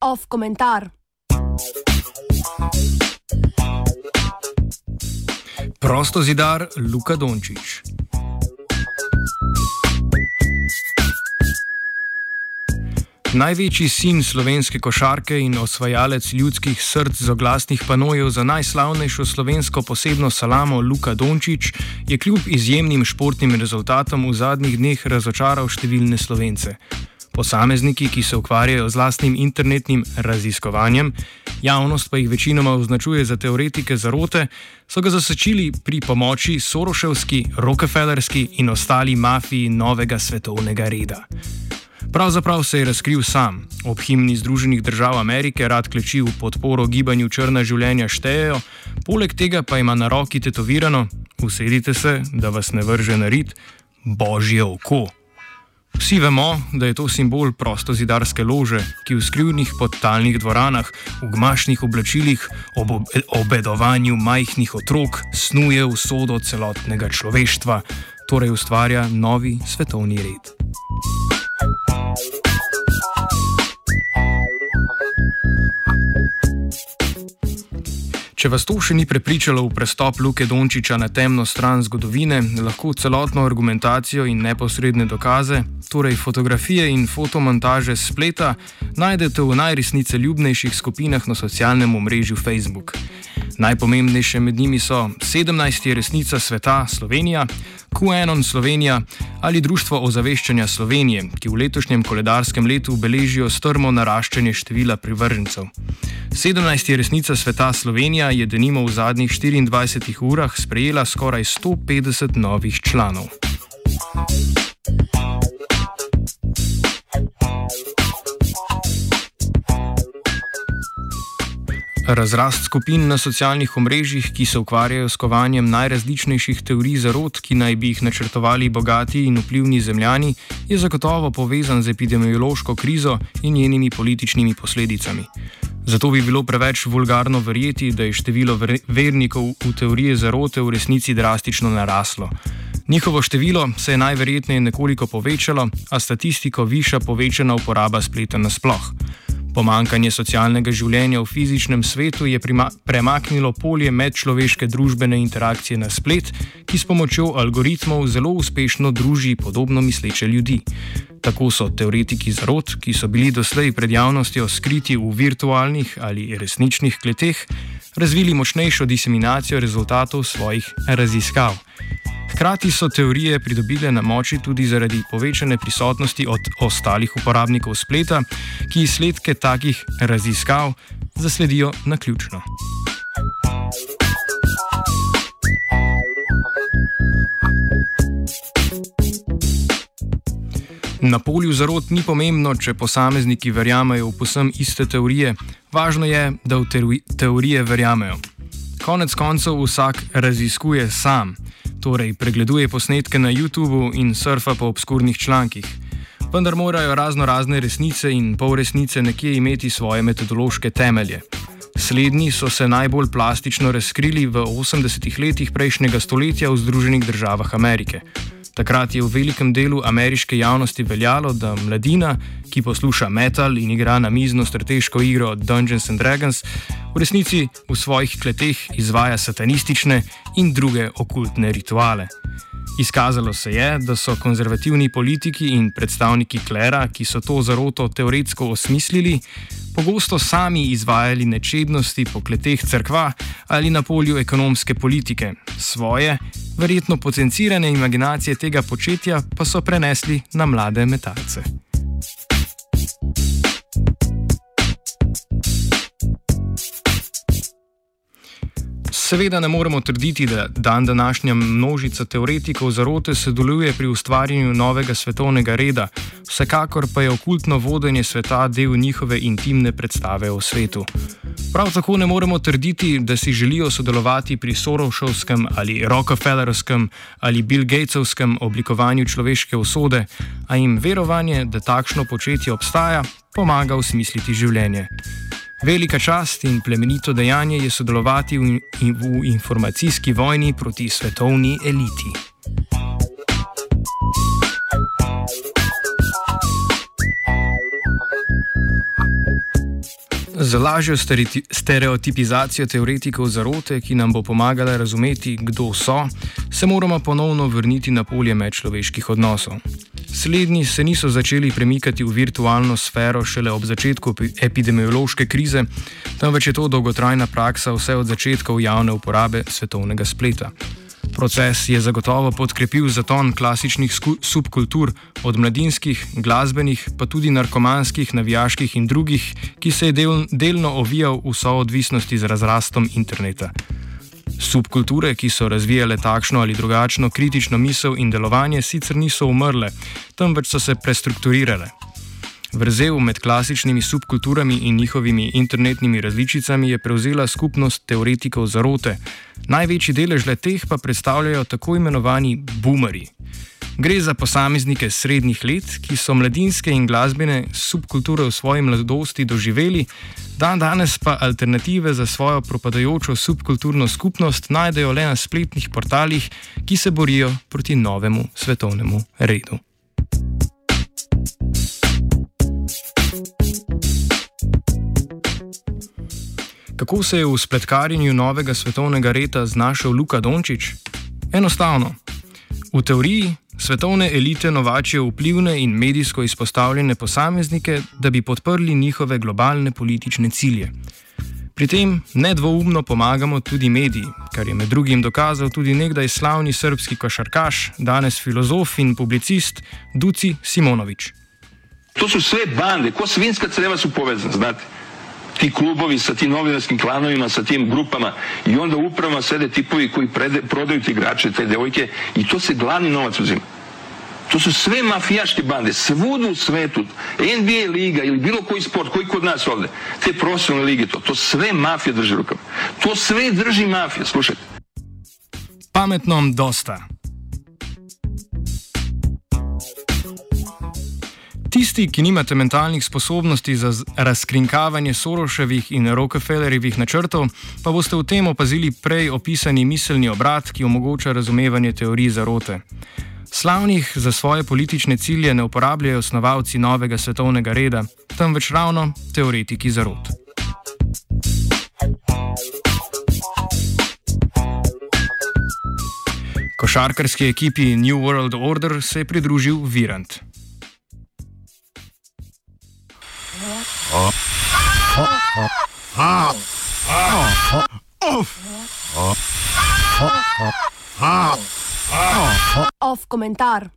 Off komentar. Prosto zidar Luka Dončić. Največji sin slovenske košarke in osvajalec ljudskih src z oglasnih panojev za najslavnejšo slovensko posebno salamo Luka Dončić je kljub izjemnim športnim rezultatom v zadnjih dneh razočaral številne slovence. Posamezniki, ki se ukvarjajo z lastnim internetnim raziskovanjem, javnost pa jih večinoma označuje za teoretike zarote, so ga zasečili pri pomoči Soroševski, Rockefellerski in ostali mafiji novega svetovnega reda. Pravzaprav se je razkril sam. Ob himni Združenih držav Amerike rad kleči v podporo gibanju Črna življenja štejejo, poleg tega pa ima na roki tetovirano: Usedite se, da vas ne vrže na rit, božje oko. Vsi vemo, da je to simbol prostozidarske lože, ki v skrivnih podtalnih dvoranah, v gmašnih oblačilih, ob obedovanju majhnih otrok snuje usodo celotnega človeštva, torej ustvarja novi svetovni red. Če vas to še ni prepričalo v prestop Luke Dončiča na temno stran zgodovine, lahko celotno argumentacijo in neposredne dokaze, torej fotografije in fotomontaže spleta, najdete v najresnice ljubnejših skupinah na socialnem omrežju Facebook. Najpomembnejše med njimi so 17. resnica sveta Slovenija, QAnon Slovenija ali Društvo ozaveščanja Slovenije, ki v letošnjem koledarskem letu beležijo strmo naraščanje števila privržencev. 17. resnica sveta Slovenija je denimo v zadnjih 24 urah sprejela skoraj 150 novih članov. Razrast skupin na socialnih omrežjih, ki se ukvarjajo s kovanjem najrazličnejših teorij zarod, ki naj bi jih načrtovali bogati in vplivni zemljani, je zagotovo povezan z epidemiološko krizo in njenimi političnimi posledicami. Zato bi bilo preveč vulgarno verjeti, da je število vernikov v teorije zarote v resnici drastično naraslo. Njihovo število se je najverjetneje nekoliko povečalo, a statistiko viša povečana uporaba spleta nasploh. Pomankanje socialnega življenja v fizičnem svetu je premaknilo polje medčloveške družbene interakcije na splet, ki s pomočjo algoritmov zelo uspešno druži podobno misleče ljudi. Tako so teoretiki zarod, ki so bili doslej pred javnostjo skriti v virtualnih ali resničnih kleteh, razvili močnejšo diseminacijo rezultatov svojih raziskav. Hkrati so teorije pridobile na moči tudi zaradi povečane prisotnosti od ostalih uporabnikov spleta, ki izsledke takih raziskav zasledijo na Na polju zarod ni pomembno, če posamezniki verjamejo v posem iste teorije, važno je, da v teorije verjamejo. Konec koncev vsak raziskuje sam torej pregleduje posnetke na YouTubu in surfa po obskurnih člankih. Vendar morajo razno razne resnice in polresnice nekje imeti svoje metodološke temelje. Slednji so se najbolj plastično razkrili v 80-ih letih prejšnjega stoletja v Združenih državah Amerike. Takrat je v velikem delu ameriške javnosti veljalo, da mladina, ki posluša metal in igra na mizno strateško igro Dungeons and Dragons, v resnici v svojih kleteh izvaja satanistične in druge okultne rituale. Izkazalo se je, da so konzervativni politiki in predstavniki klera, ki so to zaroto teoretsko osmislili, pogosto sami izvajali nečednosti po kleteh crkva ali na polju ekonomske politike. Svoje, verjetno potencirane imaginacije tega početja pa so prenesli na mlade metalce. Seveda ne moremo trditi, da dan današnja množica teoretikov zarote sodeluje pri ustvarjanju novega svetovnega reda, vsekakor pa je okultno vodenje sveta del njihove intimne predstave o svetu. Prav tako ne moremo trditi, da si želijo sodelovati pri Sorosovskem ali Rockefellerskem ali Bill Gatesovskem oblikovanju človeške usode, a jim verovanje, da takšno početje obstaja, pomaga usmisliti življenje. Velika čast in plemenito dejanje je sodelovati v, in, v informacijski vojni proti svetovni eliti. Za lažjo stereotipizacijo teoretikov zarote, ki nam bo pomagala razumeti, kdo so, se moramo ponovno vrniti na polje medčloveških odnosov. Slednji se niso začeli premikati v virtualno sfero šele ob začetku epidemiološke krize, temveč je to dolgotrajna praksa vse od začetkov javne uporabe svetovnega spleta. Proces je zagotovo podkrepil zaton klasičnih subkultur, od mladinskih, glasbenih, pa tudi narkomanskih, navijaških in drugih, ki se je del, delno ovijal v soodvisnosti z razrastom interneta. Subkulture, ki so razvijale takšno ali drugačno kritično misel in delovanje, sicer niso umrle, temveč so se prestrukturirale. Vrzel med klasičnimi subkulturami in njihovimi internetnimi različicami je prevzela skupnost teoretikov zarote. Največji delež le teh pa predstavljajo tako imenovani boomeri. Gre za posameznike srednjih let, ki so mladinske in glasbene subkulture v svoji mladosti doživeli, dan danes pa alternative za svojo propadajočo subkulturno skupnost najdejo le na spletnih portalih, ki se borijo proti novemu svetovnemu redu. Kako se je v spletkarjenju novega svetovnega reda znašel Luka Dončić? Enostavno. V teoriji svetovne elite novačijo vplivne in medijsko izpostavljene posameznike, da bi podprli njihove globalne politične cilje. Pri tem nedvoumno pomagamo tudi mediji, kar je med drugim dokazal tudi nekdaj slavni srpski košarkaš, danes filozof in publicist Duci Simonovič. To so vse bande, kot svinska creva so povezane, znate ti klubovi sa tim novinarskim klanovima, sa tim grupama i onda upravama sede tipovi koji prede, prodaju ti igrače, te devojke i to se glavni novac uzima. To su sve mafijaške bande, svudu u svetu, NBA liga ili bilo koji sport, koji kod nas ovde, te profesionalne lige, to, to sve mafija drži rukama. To sve drži mafija, slušajte. Pametnom dosta. Tisti, ki nimate mentalnih sposobnosti za razkrinkavanje Soroševih in Rockefellerjevih načrtov, pa boste v tem opazili prej opisani miselni obrat, ki omogoča razumevanje teorij zarote. Slavnih za svoje politične cilje ne uporabljajo osnovalci novega svetovnega reda, temveč ravno teoretiki zarot. Košarkarski ekipi New World Order se je pridružil Virant. Off komentar.